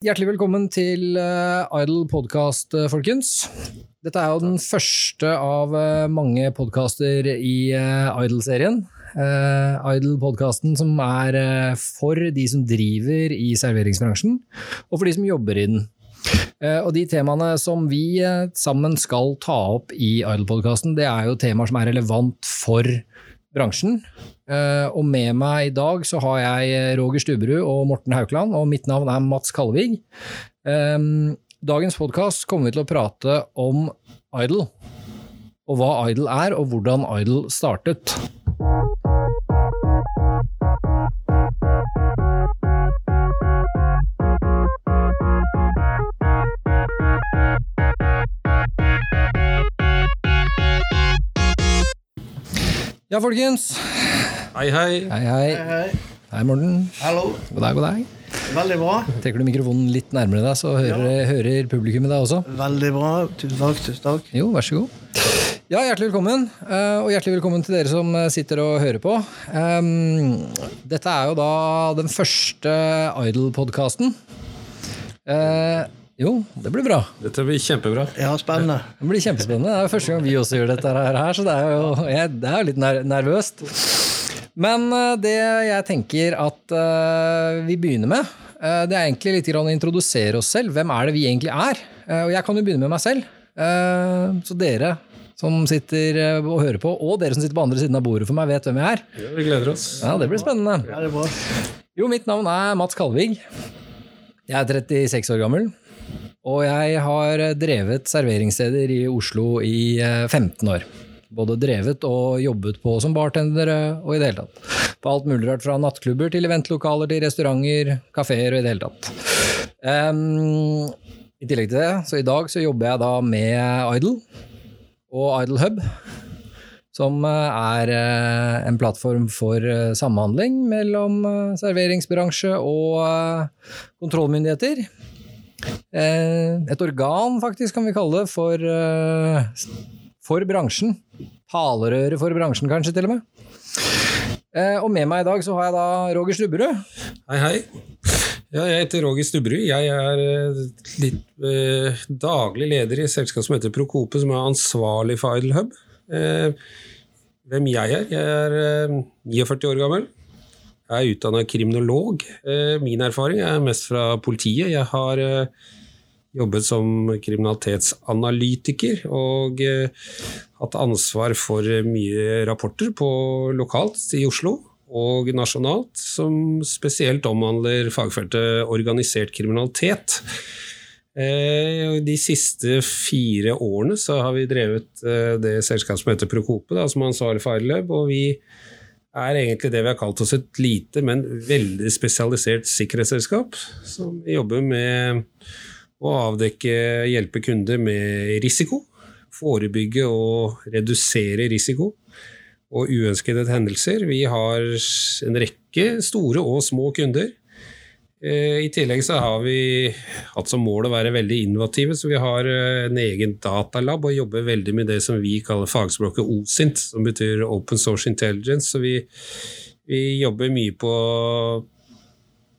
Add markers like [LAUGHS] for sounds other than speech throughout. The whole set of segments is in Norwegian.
Hjertelig velkommen til uh, Idle podkast, uh, folkens. Dette er jo den første av uh, mange podkaster i Idle-serien. Idle-podkasten som er for de som driver i serveringsbransjen, og for de som jobber i den. Og de temaene som vi sammen skal ta opp i Idle-podkasten, det er jo temaer som er relevant for bransjen. Eh, og med meg i dag så har jeg eh, Roger Stubberud og Morten Haukland, og mitt navn er Mats Kalvig. Ehm, dagens podkast kommer vi til å prate om Idol, og hva Idol er, og hvordan Idol startet. Ja, folkens. Hei, hei. Hei, hei. Hei, Morten. Hallo. God dag, god dag. Veldig bra. Trekker du mikrofonen litt nærmere deg, så hører, hører publikummet deg også? Veldig bra. Tusen takk. tusen takk. Jo, vær så god. Ja, hjertelig velkommen. eh, Og hjertelig velkommen til dere som eh, sitter og hører på. Dette er jo da den første Idol-podkasten. Jo, det blir bra. Dette blir kjempebra. Ja, spennende. Det blir kjempespennende. Det er jo første gang vi også gjør dette her, så det er jo, jeg, det er jo litt ner nervøst. Men eh, det jeg tenker at eh, vi begynner med, eh, det er egentlig litt grann å introdusere oss selv. Hvem er det vi egentlig er? Eh, og jeg kan jo begynne med meg selv. Eh, så dere som sitter og hører på, og dere som sitter på andre siden av bordet for meg, vet hvem jeg er. Ja, vi gleder oss. Ja, det blir spennende. Veldig bra. Jo, mitt navn er Mats Kalvig. Jeg er 36 år gammel. Og jeg har drevet serveringssteder i Oslo i eh, 15 år. Både drevet og jobbet på som bartendere og i det hele tatt. På alt mulig rart fra nattklubber til eventlokaler til restauranter, kafeer og i det hele tatt. Um, I tillegg til det, så i dag så jobber jeg da med Idol og Idol Hub. Som eh, er eh, en plattform for eh, samhandling mellom eh, serveringsbransje og eh, kontrollmyndigheter. Eh, Et organ, faktisk, kan vi kalle det, for, eh, for bransjen. Talerøre for bransjen, kanskje, til og med. Eh, Og med meg i dag så har jeg da Roger Stubberud. Hei, hei. Ja, jeg heter Roger Stubberud. Jeg er litt eh, daglig leder i et selskap som heter Procope, som er ansvarlig for Idle Hub. Eh, hvem jeg er? Jeg er eh, 49 år gammel. Jeg er utdanna kriminolog. Eh, min erfaring er mest fra politiet. Jeg har eh, jobbet som kriminalitetsanalytiker og eh, hatt ansvar for mye rapporter på lokalt i Oslo og nasjonalt, som spesielt omhandler fagfeltet organisert kriminalitet. De siste fire årene så har vi drevet det selskapet som heter Procope, da, som er ansvarlig for Airlab, og vi er egentlig det vi har kalt oss et lite, men veldig spesialisert sikkerhetsselskap, som jobber med å avdekke, hjelpe kunder med risiko, forebygge og redusere risiko og uønskede hendelser. Vi har en rekke store og små kunder. Eh, I tillegg så har vi hatt som mål å være veldig innovative, så vi har eh, en egen datalab og jobber veldig med det som vi kaller fagspråket OSINT, som betyr Open Source Intelligence. Så vi, vi jobber mye på,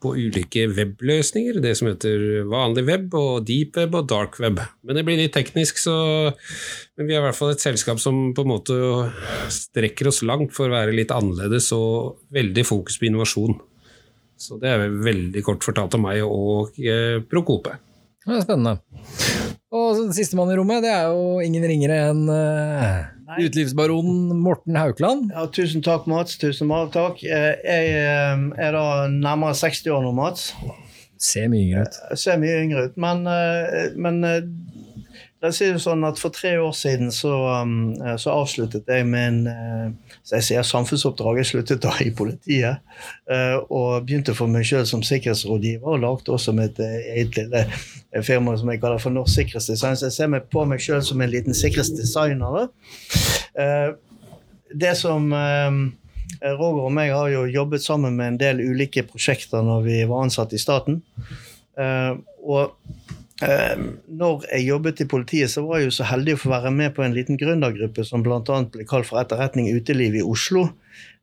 på ulike webløsninger, det som heter vanlig web og deep web og dark web. Men det blir litt teknisk, så men vi er i hvert fall et selskap som på en måte strekker oss langt for å være litt annerledes og veldig fokus på innovasjon. Så det er veldig kort fortalt om meg og eh, Procope. Det er spennende. Og sistemann i rommet, det er jo ingen ringere enn uh, utelivsbaronen Morten Haukland. Ja, tusen takk, Mats. Tusen takk. Eh, Jeg er da nærmere 60 år nå, Mats. Ser mye yngre ut. Ser mye yngre ut, men, men eh, La oss si det sånn at For tre år siden så, um, så avsluttet jeg med eh, så jeg sier samfunnsoppdrag. Jeg sluttet da i politiet eh, og begynte for meg sjøl som sikkerhetsrådgiver. Og lagde også med et eh, eget lille eh, firma som jeg kaller for Norsk Sikkerhetsdesign. Så jeg ser meg på meg sjøl som en liten sikkerhetsdesigner. Eh, det som eh, Roger og meg har jo jobbet sammen med en del ulike prosjekter når vi var ansatt i staten. Eh, og eh, når jeg jobbet i politiet, så var jeg jo så heldig å få være med på en liten gründergruppe som bl.a. ble kalt for Etterretning uteliv i Oslo.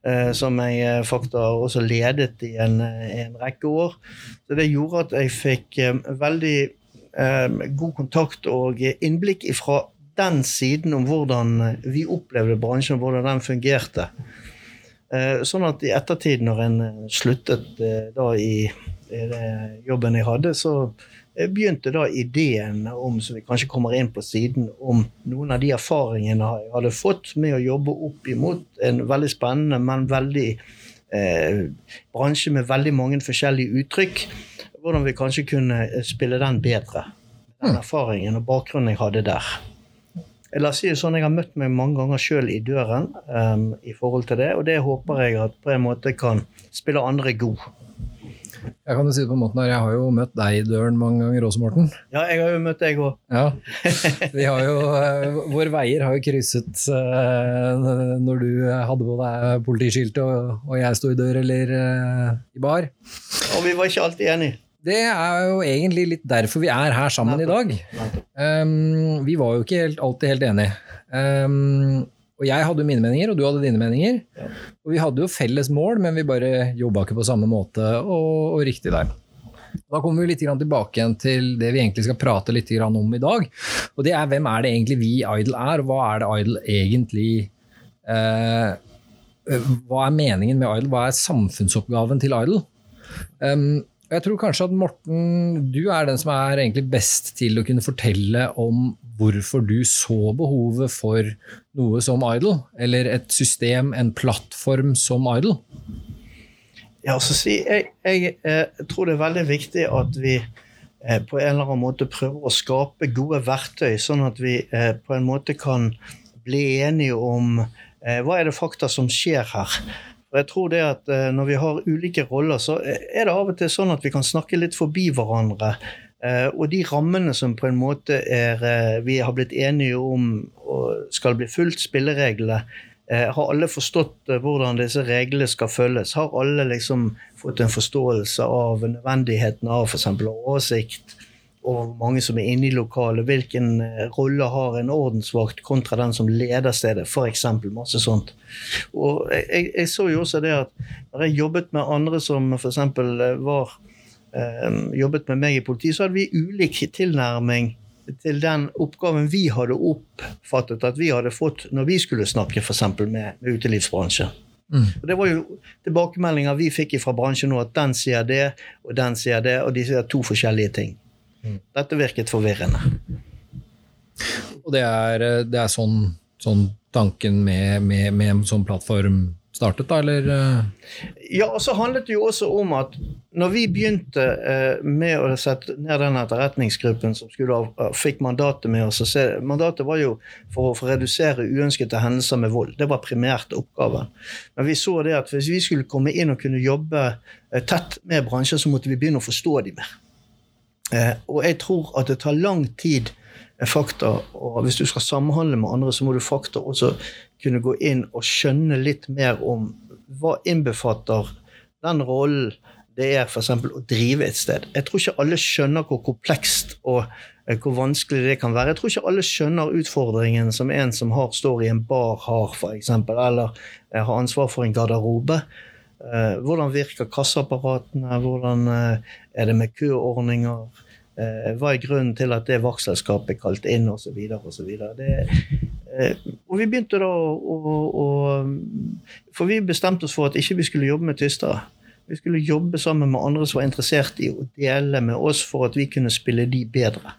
Eh, som jeg eh, faktisk også ledet i en, en, rekke år. Så det gjorde at jeg fikk veldig god kontakt og innblikk fra den siden om hvordan vi opplevde bransjen, hvordan den fungerte. Sånn at i ettertid, når en sluttet da i, i jobben jeg hadde, så begynte da ideen om, som vi kanskje kommer inn på siden, om noen av de erfaringene jeg hadde fått med å jobbe opp imot en veldig spennende, men veldig eh, bransje med veldig mange forskjellige uttrykk. Hvordan vi kanskje kunne spille den bedre. Den hmm. erfaringen og bakgrunnen jeg hadde der. La oss si det sånn, Jeg har møtt meg mange ganger sjøl i døren um, i forhold til det, og det håper jeg at på en måte kan spille andre god. Jeg kan jo si det på en måte her, jeg har jo møtt deg i døren mange ganger også, Morten. Ja, jeg har jo møtt deg òg. Ja. [LAUGHS] Vi har jo, uh, våre veier har jo krysset uh, når du hadde på deg politiskiltet og, og, jeg sto i dør eller uh, i bar. Og vi var ikke alltid enige. Det er jo egentlig litt derfor vi er her sammen i dag. Um, vi var jo ikke helt, alltid helt enige. Um, og jeg hadde jo mine meninger, og du hadde dine meninger. Ja. Og vi hadde jo felles mål, men vi bare jobba ikke på samme måte og, og riktig der. Da kommer vi litt tilbake igjen til det vi egentlig skal prate litt om i dag. Og det er hvem er det egentlig vi Idol er, og hva er det Idol egentlig eh, Hva er meningen med Idol? Hva er samfunnsoppgaven til Idol? Um, jeg tror kanskje at Morten, du er den som er egentlig best til å kunne fortelle om hvorfor du så behovet for noe som Idol, eller et system, en plattform som Idol. Ja, altså, jeg, jeg, jeg, eh, tror det er veldig viktig at vi eh, på en eller annen måte prøver å skape gode verktøy, sånn at vi eh, på en måte kan bli enige om hva er det fakta som skjer her. Og jeg tror det at Når vi har ulike roller, så er det av og til sånn at vi kan snakke litt forbi hverandre. Eh, og de rammene som på en måte er, eh, vi har blitt enige om skal bli fulgt, spillereglene, har alle forstått hvordan disse reglene skal følges? Har alle liksom fått en forståelse av nødvendigheten av f.eks. oversikt? og hvor mange som er inne i lokalet. Hvilken eh, rolle har en ordensvakt kontra den som leder stedet, f.eks. Masse sånt. Og jeg, jeg, så jo også det at når jeg jobbet med andre som f.eks. Eh, var eh, jobbet med meg i politiet, så hadde vi ulik tilnærming til den oppgaven vi hadde oppfattet at vi hadde fått når vi skulle snakke f.eks. Med, med utelivsbransjen. Mm. Og Det var jo tilbakemeldinger vi fikk fra bransjen nå, at den sier det, og den sier det, og de sier to forskjellige ting. Mm. Dette virket forvirrende. Og det er, eh, det er sånn, sånn, tanken med, med, med, en sånn plattform startet, da, eller? Ja, og så handlet det jo også om at når vi begynte eh, med å sette ned den etterretningsgruppen som skulle ha, fikk mandatet med oss se, Mandatet var jo for å redusere uønskede hendelser med vold. Det var primært oppgaven. Men vi så det at hvis vi skulle komme inn og kunne jobbe eh, tett med bransjer, så måtte vi begynne å forstå dem mer. Eh, og jeg tror at det tar lang tid fakta, og hvis du skal samhandle med andre, så må du fakta også kunne gå inn og skjønne litt mer om hva innbefatter den rollen det er f.eks. å drive et sted. Jeg tror ikke alle skjønner hvor komplekst og eh, hvor vanskelig det kan være. Jeg tror ikke alle skjønner utfordringen som en som har, står i en bar har, f.eks., eller eh, har ansvar for en garderobe. Eh, hvordan virker kasseapparatene? Hvordan er det med køordninger? Hva er grunnen til at det vaktselskapet er kalt inn, osv. osv. Og vi begynte da å, å, For vi bestemte oss for at ikke vi skulle jobbe med tystere. Vi skulle jobbe sammen med andre som var interessert i å dele med oss for at vi kunne spille de bedre.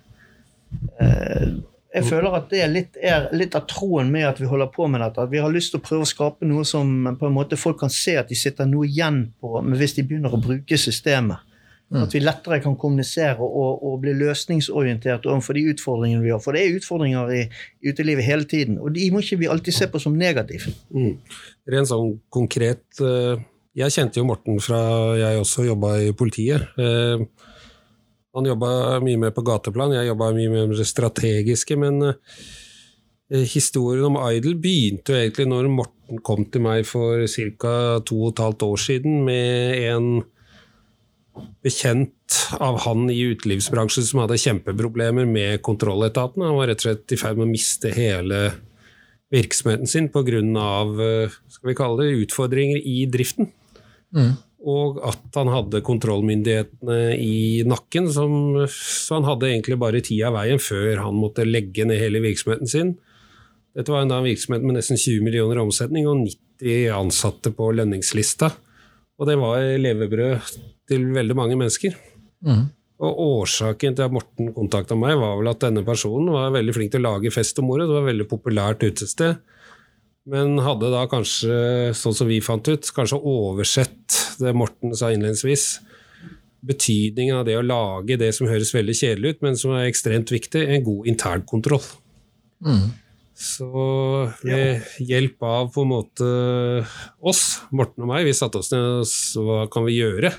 Jeg føler at det er litt, er litt, av troen med at vi holder på med dette. At vi har lyst til å prøve å skape noe som på en måte folk kan se at de sitter noe igjen på hvis de begynner å bruke systemet. Mm. At vi lettere kan kommunisere og, og bli løsningsorientert overfor de utfordringene vi har. For det er utfordringer i, utelivet hele tiden, og de må ikke vi alltid se på som negative. Mm. Rent sånn konkret eh, Jeg kjente jo Morten fra jeg også jobba i politiet. Eh, han jobba mye mer på gateplan, jeg jobba mye mer med det strategiske. Men eh, historien om Idol begynte jo egentlig når Morten kom til meg for ca. to og et halvt år siden med en bekjent av han i utelivsbransjen som hadde kjempeproblemer med kontrolletaten. Han var rett og slett i ferd med å miste hele virksomheten sin pga. skal vi kalle det, utfordringer i driften. Mm. Og at han hadde kontrollmyndighetene i nakken, som, så han hadde egentlig bare tid av veien før han måtte legge ned hele virksomheten sin. Dette var en virksomhet med nesten 20 millioner omsetning og 90 ansatte på lønningslista. Og det var levebrød til veldig mange mennesker. Mm. Og årsaken til at Morten kontakta meg, var vel at denne personen var veldig flink til å lage fest og moro. Det var et veldig populært utested. Men hadde da kanskje, sånn som vi fant ut, kanskje oversett det Morten sa innledningsvis. Betydningen av det å lage det som høres veldig kjedelig ut, men som er ekstremt viktig, en god internkontroll. Mm. Så ved hjelp av på en måte oss, Morten og meg, vi satte oss ned og så hva kan vi gjøre?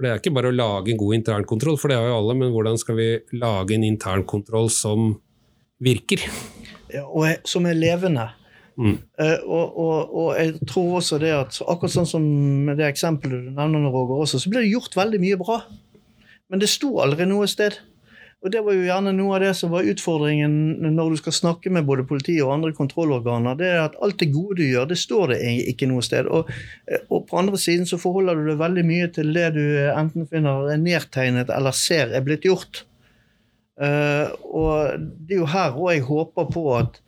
For Det er ikke bare å lage en god internkontroll, for det har jo alle, men hvordan skal vi lage en internkontroll som virker? Ja, og som er levende. Mm. Uh, og, og, og, jeg tror også det at akkurat sånn som med det eksempelet du nevner, Roger, også, så ble det gjort veldig mye bra. Men det sto aldri noe sted. Og Det var jo gjerne noe av det som var utfordringen når du skal snakke med både politiet og andre kontrollorganer. det er at Alt det gode du gjør, det står det ikke noe sted. Og, og På andre siden så forholder du deg veldig mye til det du enten finner er nedtegnet eller ser er blitt gjort. Uh, og Det er jo her òg jeg håper på at,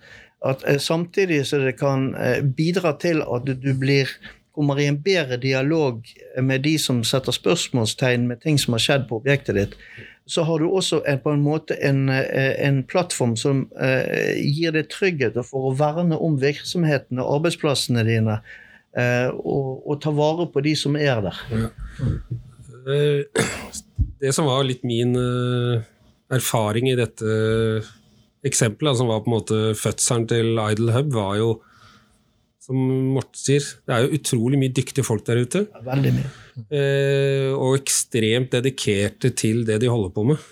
at samtidig så det kan bidra til at du blir kommer i en bedre dialog med de som setter spørsmålstegn med ting som har skjedd på objektet ditt, så har du også en, på en måte en, eh, en plattform som eh, gir deg trygghet for å verne om virksomhetene og arbeidsplassene dine, eh, og, og, ta vare på de som er der. Ja. Eh, det som var litt min eh, erfaring i dette eksempelet, som var på en måte fødselen til Idle Hub, var jo som Morten sier, det er jo utrolig mye dyktige folk der ute. Veldig mye. Eh, og ekstremt dedikerte til det de holder på med.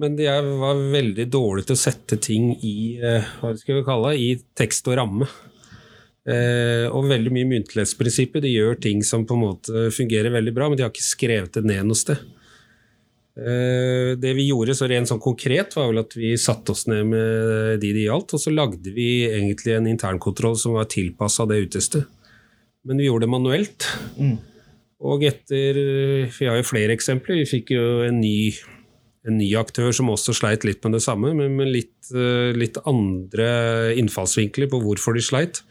Men de var veldig dårlige til å sette ting i eh, hva skal vi kalle det, i tekst og ramme. Eh, og veldig mye myntlighetsprinsippet, De gjør ting som på en måte fungerer veldig bra, men de har ikke skrevet det ned noe sted. Det vi gjorde så rent sånn konkret, var vel at vi satte oss ned med de det gjaldt, og så lagde vi egentlig en internkontroll som var tilpassa det utestedet. Men vi gjorde det manuelt. Mm. Og etter Vi har jo flere eksempler. Vi fikk jo en ny, en ny aktør som også sleit litt med det samme, men med litt, eh, litt andre innfallsvinkler på hvorfor de sleit.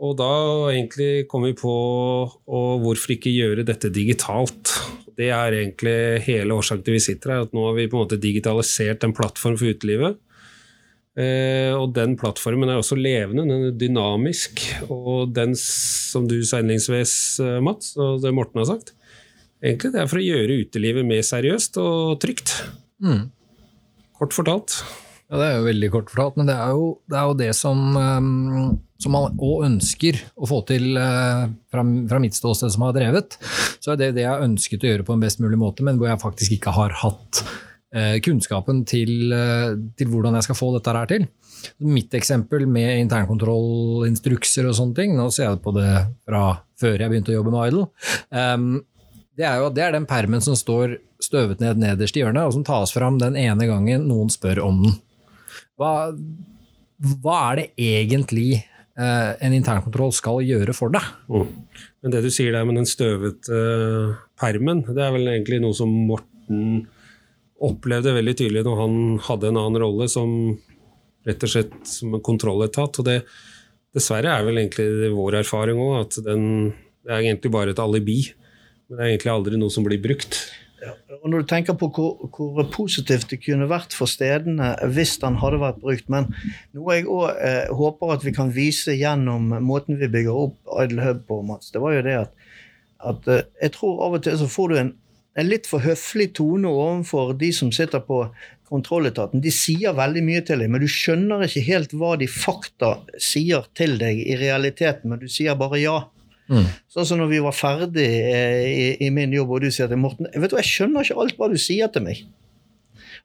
Og da egentlig kom vi på og hvorfor ikke gjøre dette digitalt. Det er egentlig hele årsaken til vi sitter her. at Nå har vi på en måte digitalisert en plattform for utelivet. Eh, og den plattformen er også levende, den er dynamisk. Og den, som du sa innledningsvis, eh, Mats, og det Morten har sagt, egentlig det er for å gjøre utelivet mer seriøst og trygt. Mm. Kort fortalt. Ja, Det er jo veldig kort fortalt, men det er jo det, er jo det som, um, som man òg ønsker å få til uh, fra, fra, mitt ståsted som har drevet. Så er det det jeg har ønsket å gjøre på en best mulig måte, men hvor jeg faktisk ikke har hatt kunnskapen til, uh, til, hvordan jeg skal få dette her til. Mitt eksempel med internkontrollinstrukser og sånne ting, nå ser jeg på det fra før jeg begynte å jobbe med Idle, um, det er jo det er den permen som står støvet ned nederst i hjørnet, og som tas fram den ene gangen noen spør om den. Hva, hva er det egentlig eh, en internkontroll skal gjøre for deg? Mm. Men det du sier der med den støvete uh, permen, det er vel egentlig noe som Morten opplevde veldig tydelig når han hadde en annen rolle som rett og slett som en kontrolletat. Og det dessverre er vel egentlig vår erfaring òg, at den, det er egentlig bare et alibi. Men det er egentlig aldri noe som blir brukt. Ja, og Når du tenker på hvor, hvor, positivt det kunne vært for stedene hvis den hadde vært brukt Men noe jeg òg eh, håper at vi kan vise gjennom måten vi bygger opp Idle Hub på, Mats, det var jo det at, at eh, jeg tror av og til så får du en, en, litt for høflig tone overfor de som sitter på kontrolletaten. De sier veldig mye til deg, men du skjønner ikke helt hva de fakta sier til deg i realiteten, men du sier bare ja. Mm. Sånn som når vi var ferdig eh, i, i, min jobb, og du sier til Morten vet du, jeg skjønner ikke alt hva du sier til meg.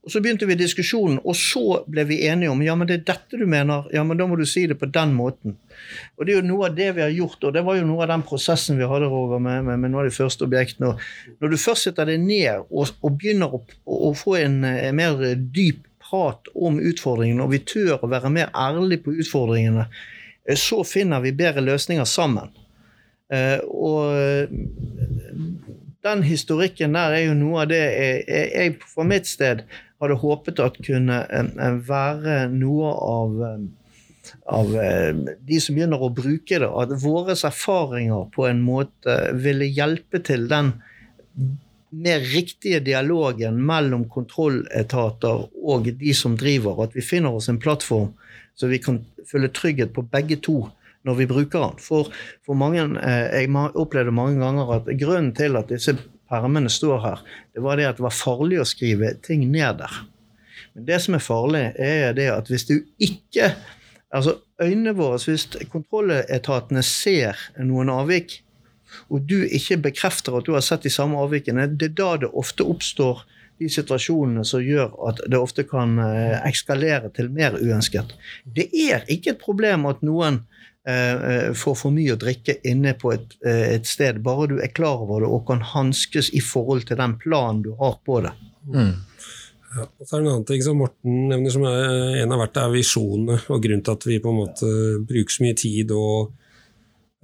Og Så begynte vi diskusjonen, og så ble vi enige om ja, men det er dette du mener. ja, men Da må du si det på den måten. Og Det er jo noe av det vi har gjort, og det var jo noe av den prosessen vi hadde Roger, med, med, med noen av de første objektene. Når du først setter deg ned og, og begynner å, å, få en, en, mer dyp prat om utfordringene, og vi tør å være mer ærlige på utfordringene, eh, så finner vi bedre løsninger sammen. Uh, og den historikken der er jo noe av det jeg, jeg fra mitt sted hadde håpet at kunne være noe av, av de som begynner å bruke det, at våre erfaringer på en måte ville hjelpe til den mer riktige dialogen mellom kontrolletater og de som driver, at vi finner oss en plattform så vi kan føle trygghet på begge to når vi bruker den. For, for mange, Jeg opplevde mange ganger at grunnen til at disse permene står her, det var det at det var farlig å skrive ting ned der. Men det som er farlig, er det at hvis du ikke Altså øynene våre, hvis kontrolletatene ser noen avvik, og du ikke bekrefter at du har sett de samme avvikene, det er da det ofte oppstår de situasjonene som gjør at det ofte kan eh, ekskalere til mer uønsket. Det er ikke et problem at noen får for mye å drikke inne på et, eh, et, sted, bare du er klar over det og kan hanskes i forhold til den planen du har på det. Mm. Ja, og så er det En annen ting som Morten nevner som er en av hvert, er visjonene. og Grunnen til at vi på en måte bruker så mye tid og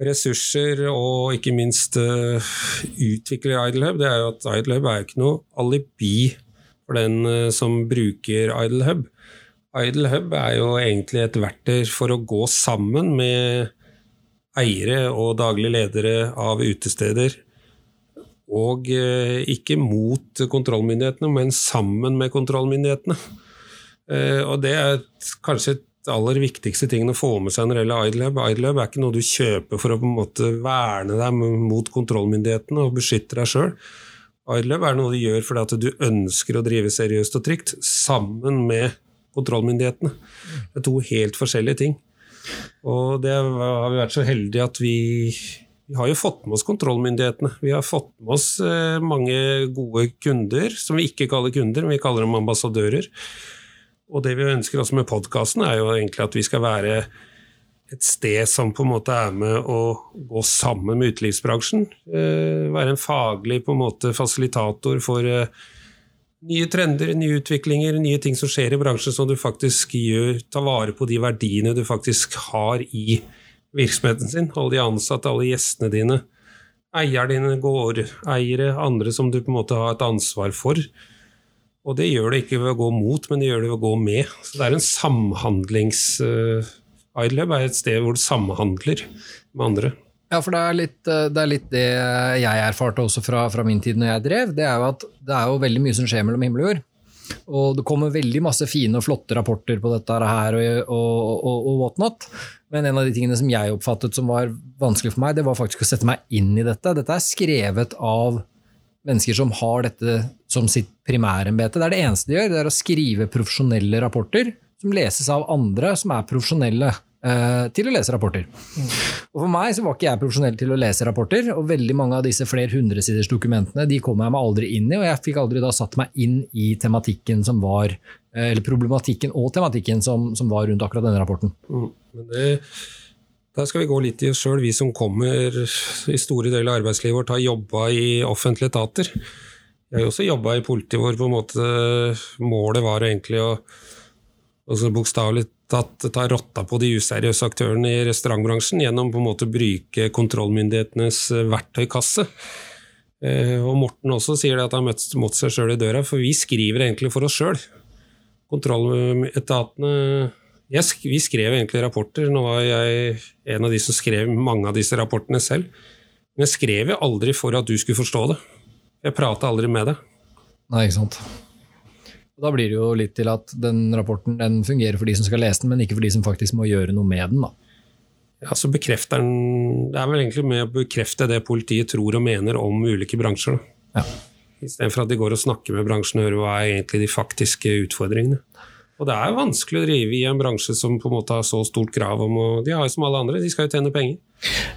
ressurser og ikke minst uh, utvikler IdleHub, det er jo at IdleHub er ikke noe alibi for den uh, som bruker IdleHub. Idle Hub er jo egentlig et verktøy for å gå sammen med eiere og daglige ledere av utesteder. Og eh, ikke mot kontrollmyndighetene, men sammen med kontrollmyndighetene. Eh, og det er kanskje det aller viktigste tingen å få med seg når det gjelder IDLab. IDLab er ikke noe du kjøper for å på en måte verne deg mot kontrollmyndighetene og beskytte deg sjøl. Idlehub er noe du gjør fordi at du ønsker å drive seriøst og trygt sammen med kontrollmyndighetene. Det er to helt forskjellige ting. Og det har vi vært så heldige at vi, vi har jo fått med oss kontrollmyndighetene. Vi har fått med oss eh, mange gode kunder, som vi ikke kaller kunder, men vi kaller dem ambassadører. Og det vi ønsker også med podkasten, er jo egentlig at vi skal være et sted som på en måte er med å gå sammen med utelivsbransjen. Eh, være en faglig på en måte fasilitator for eh, nye trender, nye utviklinger, nye ting som skjer i bransjen som du faktisk gjør, tar vare på de verdiene du faktisk har i virksomheten sin. Alle de ansatte, alle gjestene dine, eierne dine, gårdeiere, andre som du på en måte har et ansvar for. Og det gjør det ikke ved å gå mot, men det gjør det ved å gå med. Så det er en samhandlings... Uh, Idlab er et sted hvor du samhandler med andre. Ja, for det er, litt, eh, det er litt det, jeg erfarte også fra, fra, min tid når jeg drev. Det er jo at det er jo veldig mye som skjer mellom himmel og jord. Og det kommer veldig masse fine og flotte rapporter på dette her og, og, og, og whatnot. Men en av de tingene som jeg oppfattet som var vanskelig for meg, det var faktisk å sette meg inn i dette. Dette er skrevet av mennesker som har dette som sitt primærembete. Det er det eneste de gjør, det er å skrive profesjonelle rapporter som leses av andre som er profesjonelle til å lese rapporter. Og For meg så var ikke jeg profesjonell til å lese rapporter, og veldig mange av disse flere hundresiders dokumentene de kom jeg meg aldri inn i, og jeg fikk aldri da satt meg inn i tematikken som var, eh, eller problematikken og tematikken som, som var rundt akkurat denne rapporten. Mm. Men det, der skal vi gå litt i oss sjøl, vi som kommer i store deler av arbeidslivet vårt har jobba i offentlige etater. Jeg har jo også jobba i politiet hvor på en måte målet var egentlig å altså bokstavelig tatt ta rotta på de useriøse aktørene i restaurantbransjen gjennom på en måte å bruke kontrollmyndighetenes eh, verktøykasse. Eh, og Morten også sier at han har møtt seg sjøl i døra, for vi skriver egentlig for oss sjøl. Kontrolletatene jeg, Vi skrev egentlig rapporter. Nå var jeg en av de som skrev mange av disse rapportene selv. Men jeg skrev jo aldri for at du skulle forstå det. Jeg prata aldri med deg. Nei, ikke sant. Da blir det jo litt til at den rapporten den fungerer for de som skal lese den, men ikke for de som faktisk må gjøre noe med den. da. Ja, så bekrefter den, Det er vel egentlig med å bekrefte det politiet tror og mener om ulike bransjer. Da. Ja. Istedenfor at de går og snakker med bransjen og hører hva er egentlig de faktiske utfordringene. Og det er vanskelig å drive i en bransje som på en måte har så stort krav om å De har jo som alle andre, de skal jo tjene penger.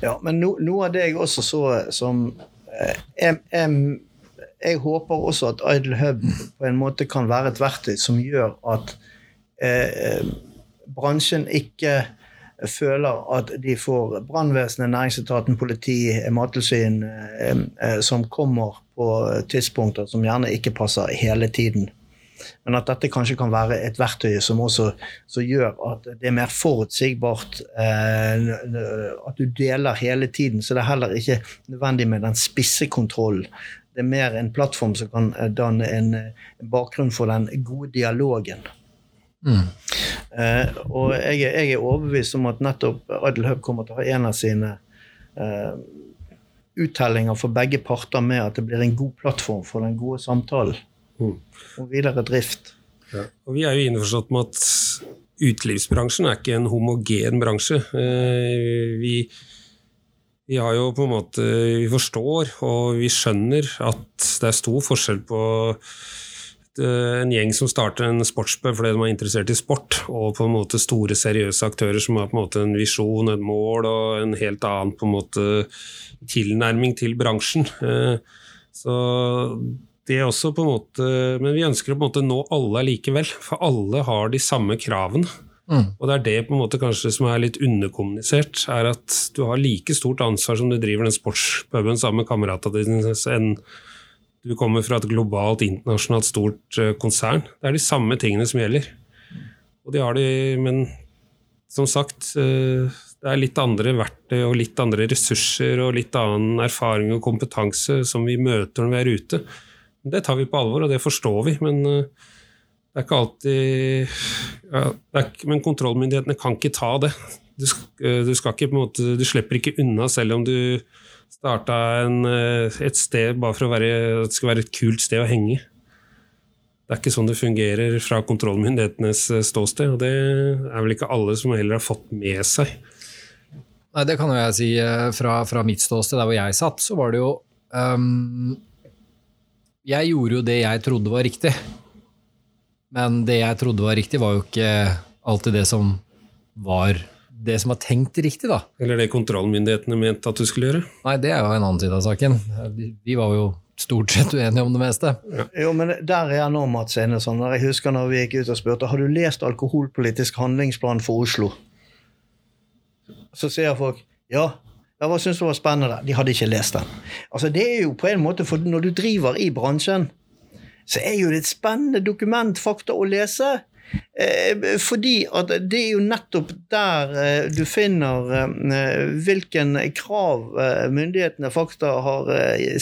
Ja, men no, noe av det jeg også så som eh, jeg, jeg jeg håper også at Idle Hub på en måte kan være et verktøy som gjør at eh, bransjen ikke føler at de får brannvesenet, næringsetaten, politi, mattilsyn eh, eh, som kommer på tidspunkter som gjerne ikke passer hele tiden. Men at dette kanskje kan være et verktøy som også som gjør at det er mer forutsigbart. Eh, at du deler hele tiden, så det er heller ikke nødvendig med den spisse kontrollen. Det er mer en plattform som kan danne en, en bakgrunn for den gode dialogen. Mm. Eh, og jeg, jeg, er overbevist om at nettopp Adel Hub kommer til å ha en av sine eh, uttellinger for begge parter med at det blir en god plattform for den gode samtalen mm. og videre drift. Ja. Og vi er jo innforstått med at utelivsbransjen er ikke en homogen bransje. Eh, vi, vi har jo på en måte Vi forstår og vi skjønner at det er stor forskjell på Eh, en gjeng som starter en sportsbø fordi de er interessert i sport, og på en måte store, seriøse aktører som har på en måte en visjon, et mål og en helt annen på en måte tilnærming til bransjen. Eh, så det er også på en måte Men vi ønsker å på en måte nå alle likevel, for alle har de samme kravene. Mm. Og det er det på en måte kanskje som er litt underkommunisert, er at du har like stort ansvar som du driver den sportspuben sammen med kameratene dine, enn du kommer fra et globalt, internasjonalt stort eh, konsern. Det er de samme tingene som gjelder. Og de har de, men som sagt, eh, det er litt andre verktøy og litt andre ressurser og litt annen erfaring og kompetanse som vi møter når vi er ute. Det tar vi på alvor, og det forstår vi, men eh, det er ikke alltid ja, er, Men kontrollmyndighetene kan ikke ta det. Du, du, ikke, måte, du slipper ikke unna selv om du starta eh, et sted bare for være, at det skal være et kult sted å henge. Det er ikke sånn det fungerer fra kontrollmyndighetenes eh, ståsted, og det er vel ikke alle som heller har fått med seg. Nei, det kan jo jeg si. Eh, fra, fra mitt ståsted, der hvor jeg satt, så var det jo um, Jeg gjorde jo det jeg trodde var riktig. Men det jeg trodde var riktig, var jo ikke alltid det som var det som var tenkt riktig, da. Eller det kontrollmyndighetene mente at du skulle gjøre? Nei, det er jo en annen side av saken. Vi var jo stort sett uenige om det meste. Ja. Jo, men der er jeg nå, Mats Enesson. Jeg husker når vi gikk ut og spurte har du lest alkoholpolitisk handlingsplan for Oslo. Så sier folk ja. Ja, hva syns du var spennende? De hadde ikke lest den. Altså, det er jo på en måte, for Når du driver i bransjen, så er jo det et spennende dokument, fakta, å lese. Eh, fordi at det er jo nettopp der eh, du finner eh, hvilken krav myndighetene fakta har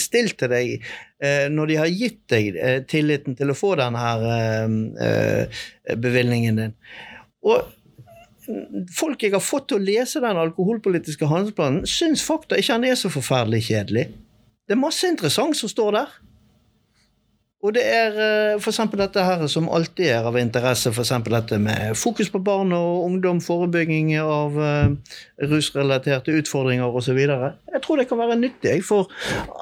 stilt til deg når de har gitt deg tilliten til å få denne bevilgningen din. Og folk jeg har fått til å lese den alkoholpolitiske handlingsplanen, syns fakta ikke han er så forferdelig kjedelig. Det er masse interessant som står der. Og det er eh, f.eks. dette her som alltid er av interesse, f.eks. dette med fokus på barn og ungdom, forebygging av uh, rusrelaterte utfordringer osv. Jeg tror det kan være nyttig for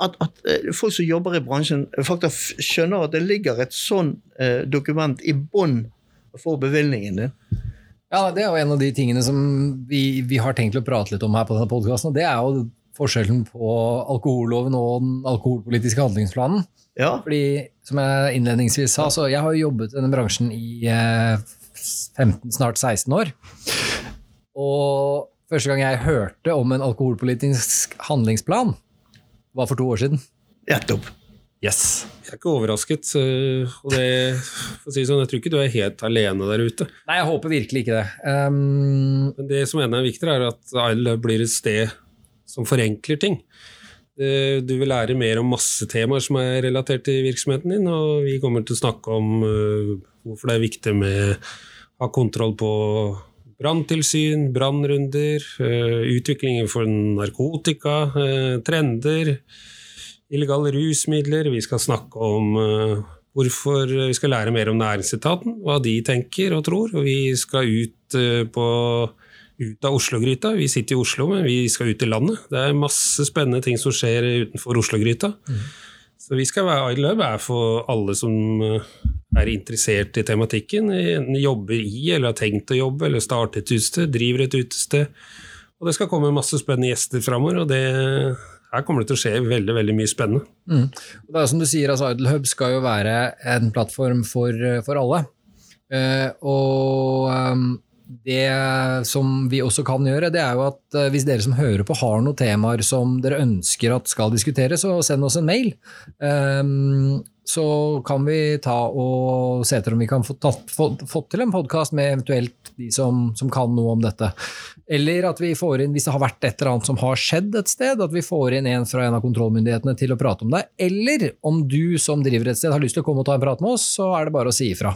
at, at uh, folk som jobber i bransjen, faktisk skjønner at det ligger et sånn dokument i bånn for bevilgningen din. Ja, Det er jo en av de tingene som vi, vi har tenkt å prate litt om her på denne podkasten. Og det er jo forskjellen på alkoholloven og den alkoholpolitiske handlingsplanen. Ja. Fordi, som jeg innledningsvis sa, så jeg har jo jobbet i denne bransjen i 15, eh, snart 16 år. Og første gang jeg hørte om en alkoholpolitisk handlingsplan, var for to år siden. Nettopp. Yes. Jeg er ikke overrasket. Og det, for å si sånn, jeg tror ikke du er helt alene der ute. Nei, jeg håper virkelig ikke det. Um, Men det som enda er viktigere, er at Isle blir et sted som forenkler ting. Du vil lære mer om masse temaer som er relatert til virksomheten din, og vi kommer til å snakke om uh, hvorfor det er viktig med å ha kontroll på branntilsyn, brannrunder, uh, utviklingen for narkotika, trender, illegale rusmidler. Vi skal snakke om hvorfor vi skal lære mer om næringsetaten, hva de tenker og tror, og vi skal ut på ut av Oslo-gryta. Vi sitter i Oslo, men vi skal ut i landet. Det er masse spennende ting som skjer utenfor Oslo-gryta. Mm. Så vi skal være Idle Hub er for alle som eh, er interessert i tematikken. Enten jobber i, eller har tenkt å jobbe, eller starte et utested, driver et utested. Og det skal komme masse spennende gjester framover, og det her kommer det til å skje veldig veldig mye spennende. Mm. Det er som du sier, altså Idle Hub skal jo være en plattform for, for alle. Eh, og um, det som vi også kan gjøre, det er jo at uh, hvis dere som hører på har noen temaer som dere ønsker at skal diskuteres, så send oss en mail. Um, så kan vi ta og se etter om vi kan få tatt, få, få til en podkast med eventuelt de som, som, kan noe om dette. Eller at vi får inn, hvis det har vært et eller annet som har skjedd et sted, at vi får inn en fra en av kontrollmyndighetene til å prate om det. Eller om du som driver et sted har lyst til å komme og ta en prat med oss, så er det bare å si ifra.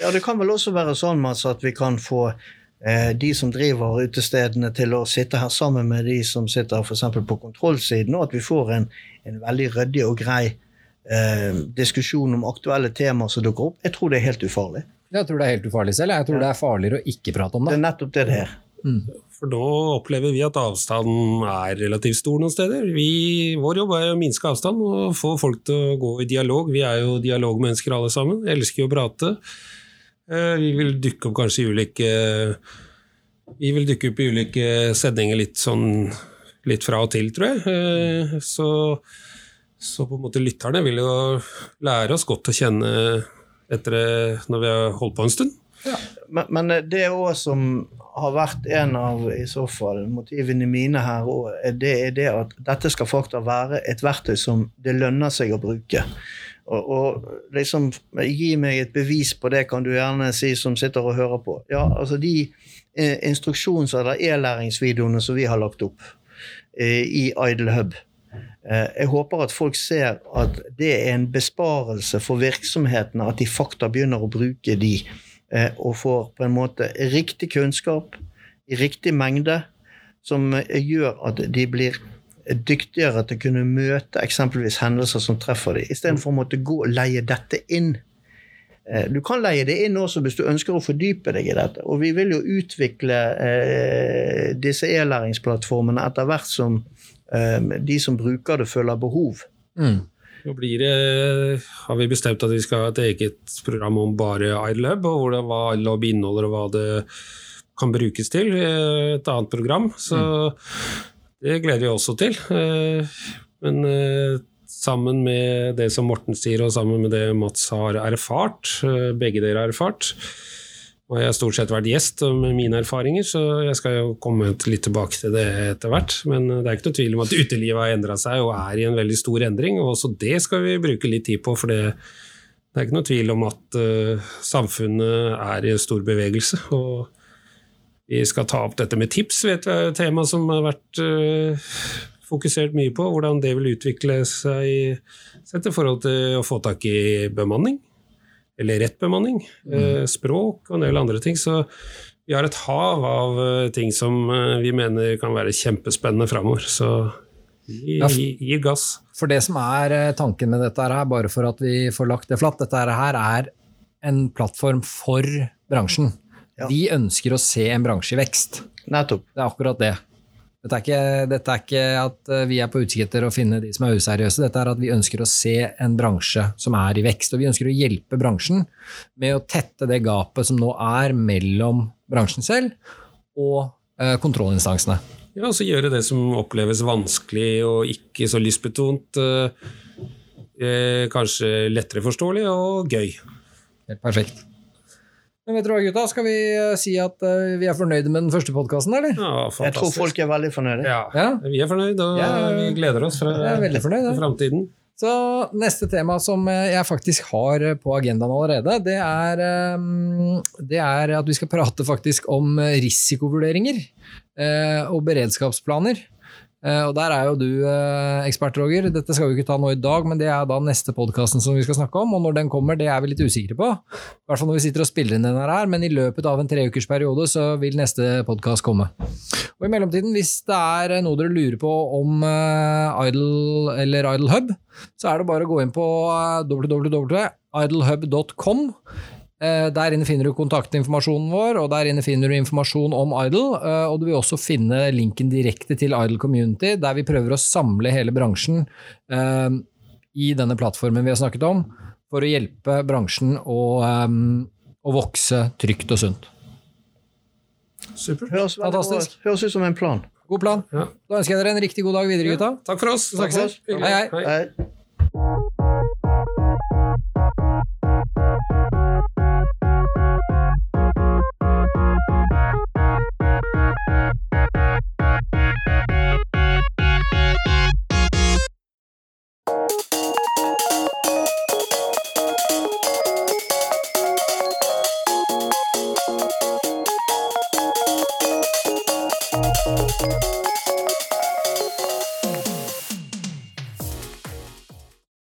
Ja, Det kan vel også være sånn Mats, at vi kan få eh, de som driver utestedene, til å sitte her sammen med de som sitter f.eks. på kontrollsiden, og at vi får en, en veldig ryddig og grei eh, diskusjon om aktuelle temaer som dukker opp. Jeg tror det er helt ufarlig. Jeg tror det er helt ufarlig selv. Jeg tror ja. det er farligere å ikke prate om det. Det er nettopp det det er. Mm. For nå opplever vi at avstanden er relativt stor noen steder. Vi, vår jobb er å minske avstand og få folk til å gå i dialog. Vi er jo dialogmennesker alle sammen. Jeg elsker å prate. Eh, vi vil dykke opp kanskje i ulike Vi vil dukke opp i ulike sendinger litt sånn litt fra og til, tror jeg. Eh, så, så på en måte lytterne vil jo lære oss godt å kjenne etter når vi har holdt på en stund. Men, men, det òg som har vært en av i så fall motivene mine her, det er det at dette skal faktisk være et verktøy som det lønner seg å bruke. Og, og, liksom Gi meg et bevis på det, kan du gjerne si, som sitter og hører på. Ja, altså De eh, instruksjons- eller e-læringsvideoene som vi har lagt opp eh, i Idle Hub, Eh, jeg håper at folk ser at det er en besparelse for virksomhetene at de fakta begynner å bruke de, og får på en måte riktig kunnskap i riktig mengde, som eh, gjør at de blir dyktigere til å kunne møte eksempelvis hendelser som treffer dem, istedenfor å måtte gå og leie dette inn. Du kan leie det inn også hvis du ønsker å fordype deg i dette. Og vi vil jo utvikle eh, disse e-læringsplattformene etter hvert som eh, de som bruker det, føler behov. Mm. Nå blir det, har vi bestemt at vi skal ha et eget program om bare iLab, og hvordan, hva iLab inneholder og hva det kan brukes til. Eh, et annet program. Så mm. det gleder vi også til. Eh, men eh, sammen med det som Morten sier, og sammen med det Mats har erfart, begge dere har erfart, og jeg har stort sett vært gjest med mine erfaringer, så jeg skal jo komme litt tilbake til det etter hvert. Men det er ikke noe tvil om at utelivet har endra seg og er i en veldig stor endring. Og også det skal vi bruke litt tid på, for det, det er ikke noe tvil om at uh, samfunnet er i stor bevegelse. Og vi skal ta opp dette med tips, vet vi er et tema som har vært uh, fokusert mye på. Hvordan det vil utvikle seg sett i forhold til å få tak i bemanning eller rett bemanning, mm. språk og en del andre ting. Så vi har et hav av eh, ting som eh, vi mener kan være kjempespennende framover. Så gi, gi, gi, gass. For det som er tanken med dette her, bare for at vi får lagt det flatt, dette her er en plattform for bransjen. Ja. Vi ønsker å se en bransje i vekst. Nettopp. Det er akkurat det. Dette er, ikke, dette er, ikke, at eh, vi er på utkikk etter å finne de som er useriøse. Dette er at vi ønsker å se en bransje som er i vekst. Og vi ønsker å hjelpe bransjen med å tette det gapet som nå er mellom bransjen selv og eh, kontrollinstansene. Ja, altså gjøre det som oppleves vanskelig og ikke så lystbetont, eh, kanskje lettere forståelig og gøy. Helt perfekt. Men vet du hva, gutta? Skal vi uh, si at uh, vi er fornøyde med den første podkasten, eller? Ja, jeg tror folk er veldig fornøyde. Ja, ja. vi er fornøyde, og ja, vi gleder oss fra framtiden. Så neste tema som eh, jeg faktisk har på agendaen allerede, det er, det er at vi skal prate faktisk om risikovurderinger og beredskapsplaner. Eh, og der er jo du eh, ekspert, Roger. Dette skal vi ikke ta nå i dag, men det er da neste podkasten som vi skal snakke om. Og når den kommer, det er vi litt usikre på. I hvert fall når vi sitter og spiller inn den her, men i løpet av en treukersperiode så vil neste podkast komme. Og i mellomtiden, hvis det er noe dere lurer på om Idol Idle eller Idle Hub, så er det bare å gå inn på www.idlehub.com. Eh, der inne finner du kontaktinformasjonen vår, og der inne finner du informasjon om Idle. Eh, og du vil også finne linken direkte til Idle Community, der vi prøver å samle hele bransjen eh, i denne plattformen vi har snakket om, for å hjelpe bransjen å, å vokse trygt og sunt. Supert. Høres, Fantastisk. Høres ut som en plan. God plan. Ja. Da ønsker jeg dere en riktig god dag videre, gutta. Takk for oss. Takk for oss. Hei, hei. Hei.